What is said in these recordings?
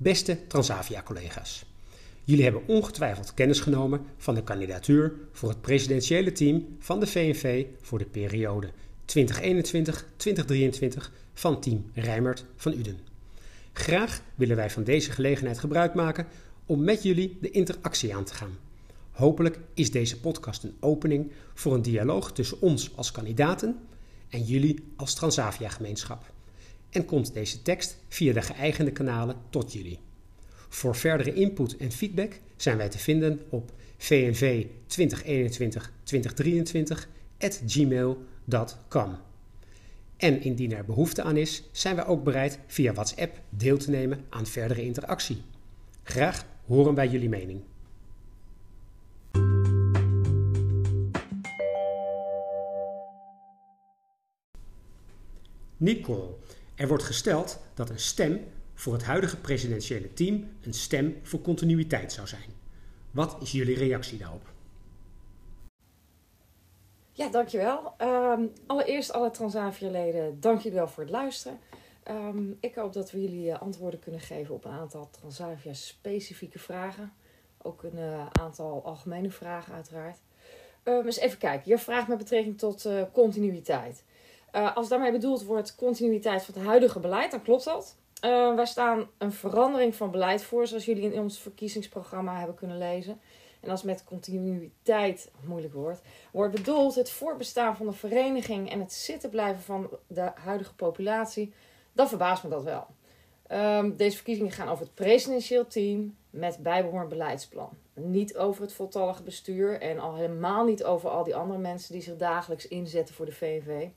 Beste Transavia-collega's. Jullie hebben ongetwijfeld kennis genomen van de kandidatuur voor het presidentiële team van de VNV voor de periode 2021-2023 van team Rijmert van Uden. Graag willen wij van deze gelegenheid gebruik maken om met jullie de interactie aan te gaan. Hopelijk is deze podcast een opening voor een dialoog tussen ons als kandidaten en jullie als Transavia-gemeenschap. En komt deze tekst via de geëigende kanalen tot jullie. Voor verdere input en feedback zijn wij te vinden op vnv 2021-2023 gmail.com. En indien er behoefte aan is, zijn wij ook bereid via WhatsApp deel te nemen aan verdere interactie. Graag horen wij jullie mening. Nicole, er wordt gesteld dat een stem voor het huidige presidentiële team een stem voor continuïteit zou zijn. Wat is jullie reactie daarop? Ja, dankjewel. Um, allereerst alle Transavia-leden, dank wel voor het luisteren. Um, ik hoop dat we jullie uh, antwoorden kunnen geven op een aantal Transavia-specifieke vragen. Ook een uh, aantal algemene vragen uiteraard. Um, eens even kijken. Je vraagt met betrekking tot uh, continuïteit. Als daarmee bedoeld wordt continuïteit van het huidige beleid, dan klopt dat. wij staan een verandering van beleid voor, zoals jullie in ons verkiezingsprogramma hebben kunnen lezen. En als met continuïteit, moeilijk woord, wordt bedoeld het voorbestaan van de vereniging en het zitten blijven van de huidige populatie, dan verbaast me dat wel. Um, deze verkiezingen gaan over het presidentieel team met bijbehorend beleidsplan. Niet over het voltallige bestuur en al helemaal niet over al die andere mensen die zich dagelijks inzetten voor de VNV.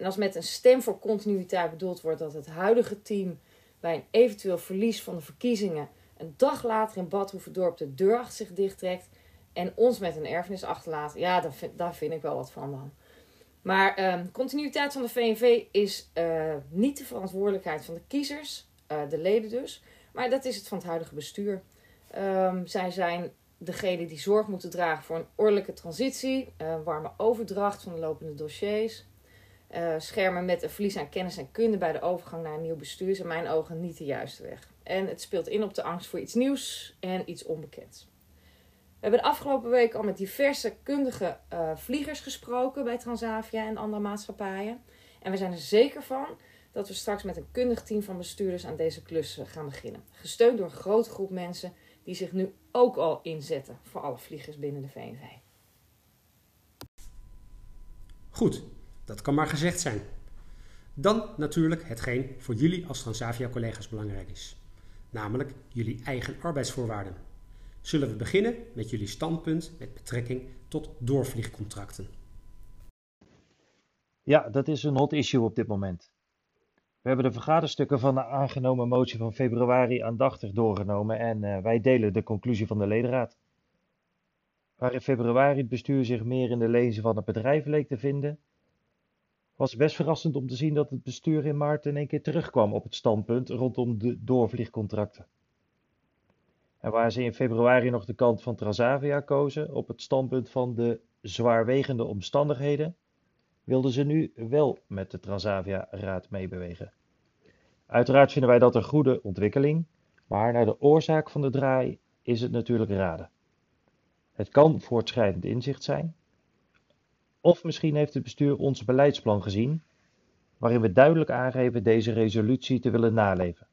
En als met een stem voor continuïteit bedoeld wordt dat het huidige team bij een eventueel verlies van de verkiezingen een dag later in Badhoevedorp de deur achter zich dichttrekt en ons met een erfenis achterlaat, ja, daar vind, daar vind ik wel wat van dan. Maar um, continuïteit van de VNV is uh, niet de verantwoordelijkheid van de kiezers, uh, de leden dus, maar dat is het van het huidige bestuur. Um, zij zijn degene die zorg moeten dragen voor een ordelijke transitie, uh, warme overdracht van de lopende dossiers. Schermen met een verlies aan kennis en kunde bij de overgang naar een nieuw bestuur is in mijn ogen niet de juiste weg. En het speelt in op de angst voor iets nieuws en iets onbekends. We hebben de afgelopen week al met diverse kundige uh, vliegers gesproken bij Transavia en andere maatschappijen. En we zijn er zeker van dat we straks met een kundig team van bestuurders aan deze klus gaan beginnen. Gesteund door een grote groep mensen die zich nu ook al inzetten voor alle vliegers binnen de VNV. Goed, dat kan maar gezegd zijn. Dan natuurlijk hetgeen voor jullie als Transavia-collega's belangrijk is namelijk jullie eigen arbeidsvoorwaarden. Zullen we beginnen met jullie standpunt met betrekking tot doorvliegcontracten? Ja, dat is een hot issue op dit moment. We hebben de vergaderstukken van de aangenomen motie van februari aandachtig doorgenomen en uh, wij delen de conclusie van de ledenraad. Waar in februari het bestuur zich meer in de lezen van het bedrijf leek te vinden, was best verrassend om te zien dat het bestuur in maart in één keer terugkwam op het standpunt rondom de doorvliegcontracten. En waar ze in februari nog de kant van Transavia kozen op het standpunt van de zwaarwegende omstandigheden, wilden ze nu wel met de Transavia-raad meebewegen. Uiteraard vinden wij dat een goede ontwikkeling, maar naar de oorzaak van de draai is het natuurlijk raden. Het kan voortschrijdend inzicht zijn, of misschien heeft het bestuur ons beleidsplan gezien, waarin we duidelijk aangeven deze resolutie te willen naleven.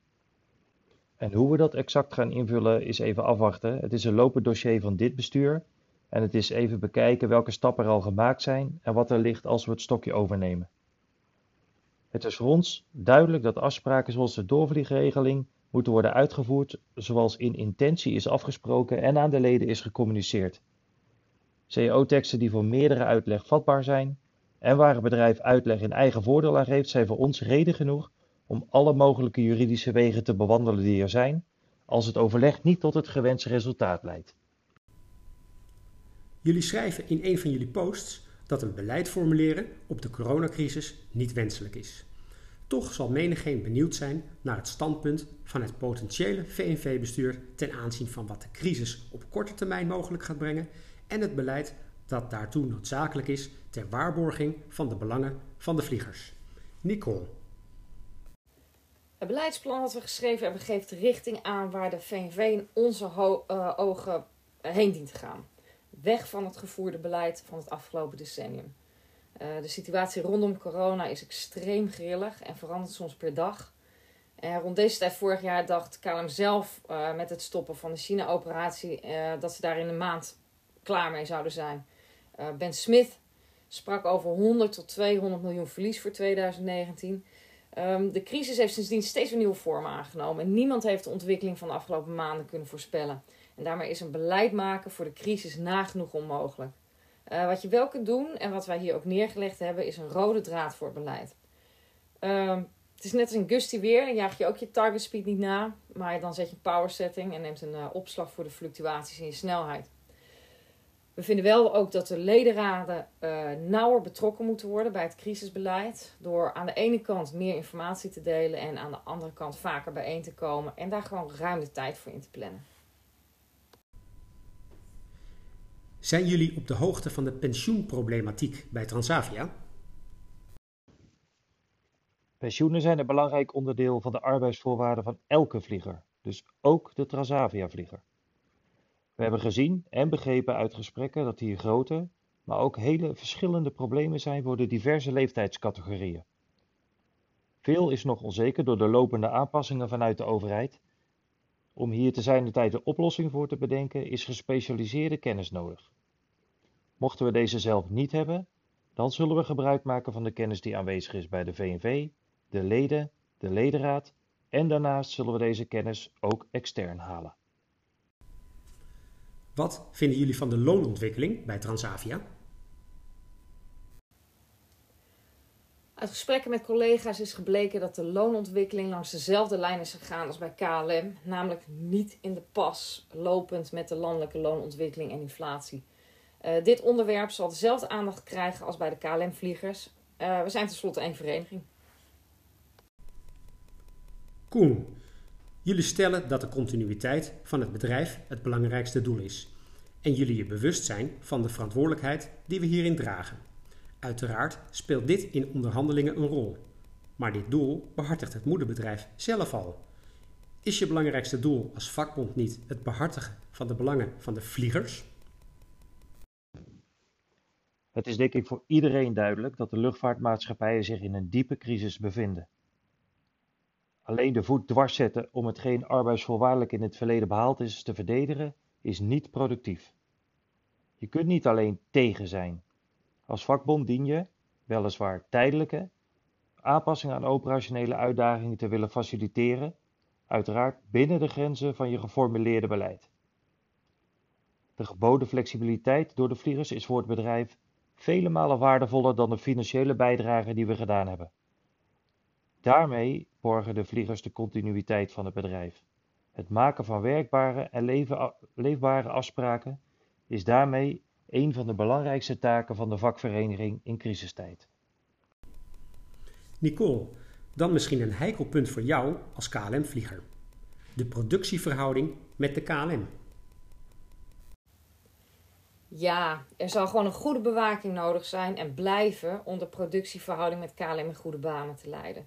En hoe we dat exact gaan invullen is even afwachten. Het is een lopend dossier van dit bestuur en het is even bekijken welke stappen er al gemaakt zijn en wat er ligt als we het stokje overnemen. Het is voor ons duidelijk dat afspraken zoals de doorvliegregeling moeten worden uitgevoerd zoals in intentie is afgesproken en aan de leden is gecommuniceerd. CO-teksten die voor meerdere uitleg vatbaar zijn en waar een bedrijf uitleg in eigen voordeel aan geeft, zijn voor ons reden genoeg om alle mogelijke juridische wegen te bewandelen die er zijn, als het overleg niet tot het gewenste resultaat leidt. Jullie schrijven in een van jullie posts dat een beleid formuleren op de coronacrisis niet wenselijk is. Toch zal menigeen benieuwd zijn naar het standpunt van het potentiële VNV-bestuur ten aanzien van wat de crisis op korte termijn mogelijk gaat brengen en het beleid dat daartoe noodzakelijk is ter waarborging van de belangen van de vliegers. Nicole. Het beleidsplan dat we geschreven hebben geeft de richting aan waar de VNV in onze uh, ogen heen dient te gaan. Weg van het gevoerde beleid van het afgelopen decennium. Uh, de situatie rondom corona is extreem grillig en verandert soms per dag. Rond deze tijd vorig jaar dacht KLM zelf uh, met het stoppen van de China-operatie dat ze daar in een maand klaar mee zouden zijn. ben Smith sprak over 100 tot 200 miljoen verlies voor 2019. Um, de crisis heeft sindsdien steeds weer nieuwe vormen aangenomen. En niemand heeft de ontwikkeling van de afgelopen maanden kunnen voorspellen. En daarmee is een beleid maken voor de crisis nagenoeg onmogelijk. Uh, wat je wel kunt doen, en wat wij hier ook neergelegd hebben, is een rode draad voor beleid. Um, het is net als in Gusty weer, dan jaag je ook je target speed niet na. Maar dan zet je een power setting en neemt een uh, opslag voor de fluctuaties in je snelheid. We vinden wel ook dat de ledenraden uh, nauwer betrokken moeten worden bij het crisisbeleid. Door aan de ene kant meer informatie te delen en aan de andere kant vaker bijeen te komen en daar gewoon ruim de tijd voor in te plannen. Zijn jullie op de hoogte van de pensioenproblematiek bij Transavia? Pensioenen zijn een belangrijk onderdeel van de arbeidsvoorwaarden van elke vlieger, dus ook de Transavia-vlieger. We hebben gezien en begrepen uit gesprekken dat hier grote, maar ook hele verschillende problemen zijn voor de diverse leeftijdscategorieën. Veel is nog onzeker door de lopende aanpassingen vanuit de overheid. Om hier te zijn de tijd een oplossing voor te bedenken, is gespecialiseerde kennis nodig. Mochten we deze zelf niet hebben, dan zullen we gebruik maken van de kennis die aanwezig is bij de VNV, de leden, de ledenraad en daarnaast zullen we deze kennis ook extern halen. Wat vinden jullie van de loonontwikkeling bij Transavia? Uit gesprekken met collega's is gebleken dat de loonontwikkeling langs dezelfde lijn is gegaan als bij KLM, namelijk niet in de pas lopend met de landelijke loonontwikkeling en inflatie. Uh, dit onderwerp zal dezelfde aandacht krijgen als bij de KLM-vliegers. Uh, we zijn tenslotte één vereniging. Koen, Jullie stellen dat de continuïteit van het bedrijf het belangrijkste doel is. En jullie je bewust zijn van de verantwoordelijkheid die we hierin dragen. Uiteraard speelt dit in onderhandelingen een rol. Maar dit doel behartigt het moederbedrijf zelf al. Is je belangrijkste doel als vakbond niet het behartigen van de belangen van de vliegers? Het is denk ik voor iedereen duidelijk dat de luchtvaartmaatschappijen zich in een diepe crisis bevinden. Alleen de voet dwars zetten om hetgeen arbeidsvoorwaardelijk in het verleden behaald is te verdedigen, is niet productief. Je kunt niet alleen tegen zijn. Als vakbond dien je, weliswaar tijdelijke, aanpassingen aan operationele uitdagingen te willen faciliteren, uiteraard binnen de grenzen van je geformuleerde beleid. De geboden flexibiliteit door de vliegers is voor het bedrijf vele malen waardevoller dan de financiële bijdrage die we gedaan hebben. Daarmee borgen de vliegers de continuïteit van het bedrijf. Het maken van werkbare en leefbare afspraken is daarmee een van de belangrijkste taken van de vakvereniging in crisistijd. Nicole, dan misschien een heikel punt voor jou als KLM-vlieger. De productieverhouding met de KLM. Ja, er zal gewoon een goede bewaking nodig zijn en blijven om de productieverhouding met KLM in goede banen te leiden.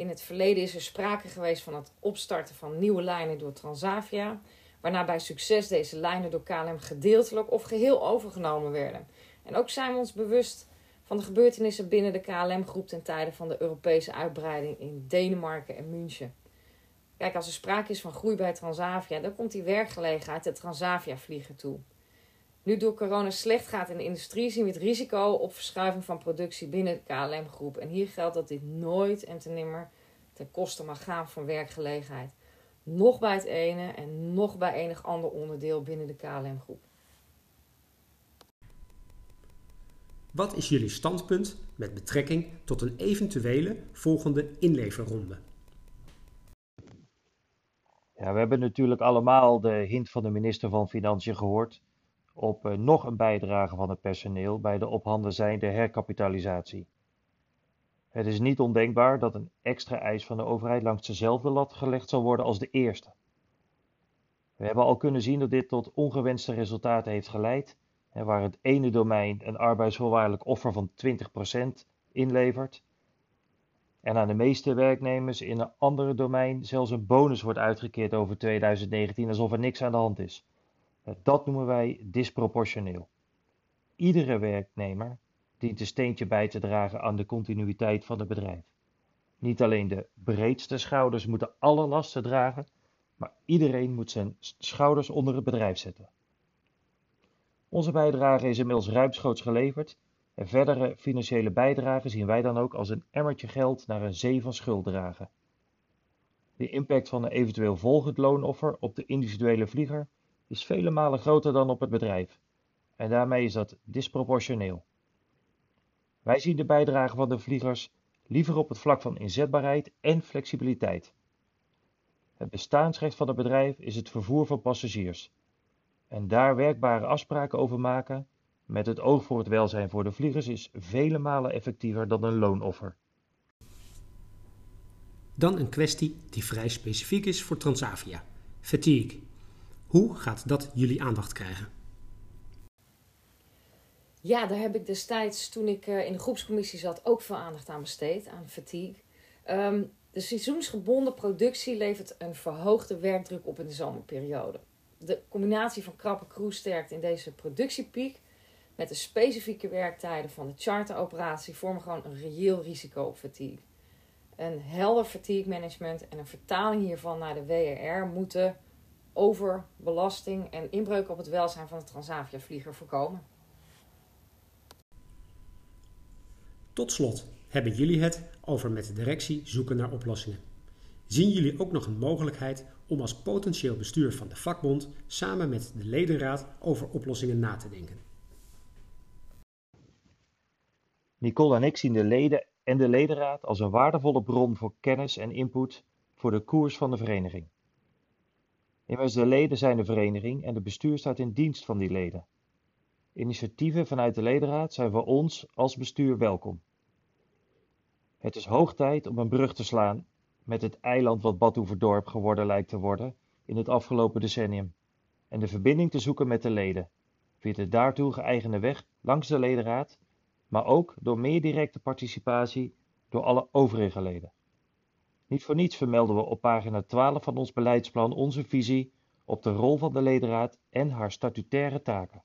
In het verleden is er sprake geweest van het opstarten van nieuwe lijnen door Transavia, waarna bij succes deze lijnen door KLM gedeeltelijk of geheel overgenomen werden. En ook zijn we ons bewust van de gebeurtenissen binnen de KLM-groep ten tijde van de Europese uitbreiding in Denemarken en München. Kijk, als er sprake is van groei bij Transavia, dan komt die werkgelegenheid de Transavia-vlieger toe. Nu door corona slecht gaat in de industrie, zien we het risico op verschuiving van productie binnen de KLM-groep. En hier geldt dat dit nooit en ten nimmer ten koste mag gaan van werkgelegenheid. Nog bij het ene en nog bij enig ander onderdeel binnen de KLM-groep. Wat is jullie standpunt met betrekking tot een eventuele volgende inleverronde? Ja, we hebben natuurlijk allemaal de hint van de minister van Financiën gehoord op eh, nog een bijdrage van het personeel bij de op handen zijnde herkapitalisatie. Het is niet ondenkbaar dat een extra eis van de overheid langs dezelfde lat gelegd zal worden als de eerste. We hebben al kunnen zien dat dit tot ongewenste resultaten heeft geleid, waar het ene domein een arbeidsvoorwaardelijk offer van 20% inlevert, en aan de meeste werknemers in een andere domein zelfs een bonus wordt uitgekeerd over 2019 alsof er niks aan de hand is. Dat noemen wij disproportioneel. Iedere werknemer dient een steentje bij te dragen aan de continuïteit van het bedrijf. Niet alleen de breedste schouders moeten alle lasten dragen, maar iedereen moet zijn schouders onder het bedrijf zetten. Onze bijdrage is inmiddels ruimschoots geleverd en verdere financiële bijdragen zien wij dan ook als een emmertje geld naar een zee van schuld dragen. De impact van een eventueel volgend loonoffer op de individuele vlieger is vele malen groter dan op het bedrijf en daarmee is dat disproportioneel. Wij zien de bijdrage van de vliegers liever op het vlak van inzetbaarheid en flexibiliteit. Het bestaansrecht van het bedrijf is het vervoer van passagiers. En daar werkbare afspraken over maken, met het oog voor het welzijn voor de vliegers, is vele malen effectiever dan een loonoffer. Dan een kwestie die vrij specifiek is voor Transavia: fatigue. Hoe gaat dat jullie aandacht krijgen? Ja, daar heb ik destijds, toen ik eh, in de groepscommissie zat, ook veel aandacht aan besteed, aan fatigue. Ehm, de seizoensgebonden productie levert een verhoogde werkdruk op in de zomerperiode. De combinatie van krappe cruisesterkte in deze productiepiek met de specifieke werktijden van de charteroperatie vormen gewoon een reëel risico op fatigue. Een helder fatigue management en een vertaling hiervan naar de WRR moeten overbelasting en inbreuk op het welzijn van de Transavia-vlieger voorkomen. Tot slot hebben jullie het over met de directie zoeken naar oplossingen. Zien jullie ook nog een mogelijkheid om als potentieel bestuur van de vakbond samen met de ledenraad over oplossingen na te denken? Nicole en ik zien de leden en de ledenraad als een waardevolle bron voor kennis en input voor de koers van de vereniging. Immers de leden zijn de vereniging en de bestuur staat in dienst van die leden. Initiatieven vanuit de ledenraad zijn voor ons als bestuur welkom. Het is hoog tijd om een brug te slaan met het eiland wat Badhoevedorp geworden lijkt te worden in het afgelopen decennium en de verbinding te zoeken met de leden, via de daartoe geëigende weg langs de ledenraad, maar ook door meer directe participatie door alle overige leden. Niet voor niets vermelden we op pagina 12 van ons beleidsplan onze visie op de rol van de ledenraad en haar statutaire taken.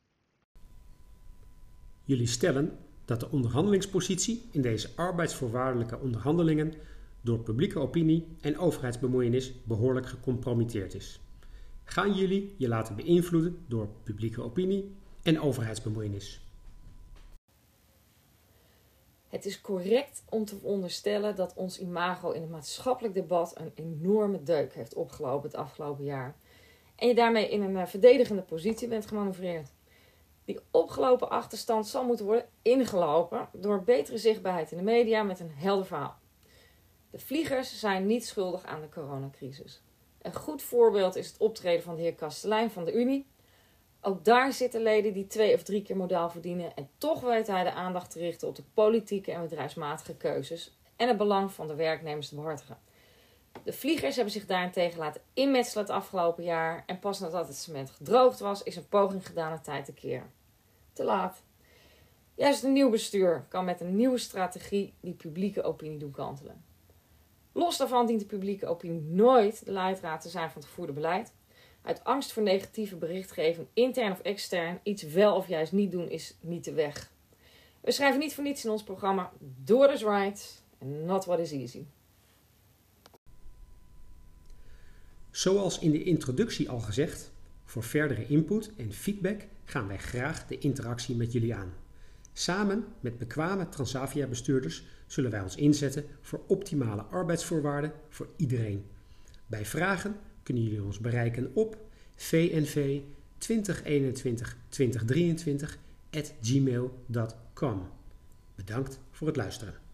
Jullie stellen dat de onderhandelingspositie in deze arbeidsvoorwaardelijke onderhandelingen door publieke opinie en overheidsbemoeienis behoorlijk gecompromitteerd is. Gaan jullie je laten beïnvloeden door publieke opinie en overheidsbemoeienis? Het is correct om te onderstellen dat ons imago in het maatschappelijk debat een enorme deuk heeft opgelopen het afgelopen jaar. En je daarmee in een eh, verdedigende positie bent gemanoeuvreerd. Die opgelopen achterstand zal moeten worden ingelopen door betere zichtbaarheid in de media met een helder verhaal. De vliegers zijn niet schuldig aan de coronacrisis. Een goed voorbeeld is het optreden van de heer Kastelein van de Unie. Ook daar zitten leden die twee of drie keer modaal verdienen en toch weet hij de aandacht te richten op de politieke en bedrijfsmatige keuzes en het belang van de werknemers te behartigen. De vliegers hebben zich daarentegen laten inmetselen het afgelopen jaar en pas nadat het cement gedroogd was, is een poging gedaan het tijd te keren. Te laat. Juist een nieuw bestuur kan met een nieuwe strategie die publieke opinie doen kantelen. Los daarvan dient de publieke opinie nooit de leidraad te zijn van het gevoerde beleid. Uit angst voor negatieve berichtgeving, intern of extern, iets wel of juist niet doen is niet de weg. We schrijven niet voor niets in ons programma Do what is right and not what is easy. Zoals in de introductie al gezegd, voor verdere input en feedback gaan wij graag de interactie met jullie aan. Samen met bekwame Transavia-bestuurders zullen wij ons inzetten voor optimale arbeidsvoorwaarden voor iedereen. Bij vragen kunnen jullie ons bereiken op vnv 2021 2023 at gmail.com. Bedankt voor het luisteren.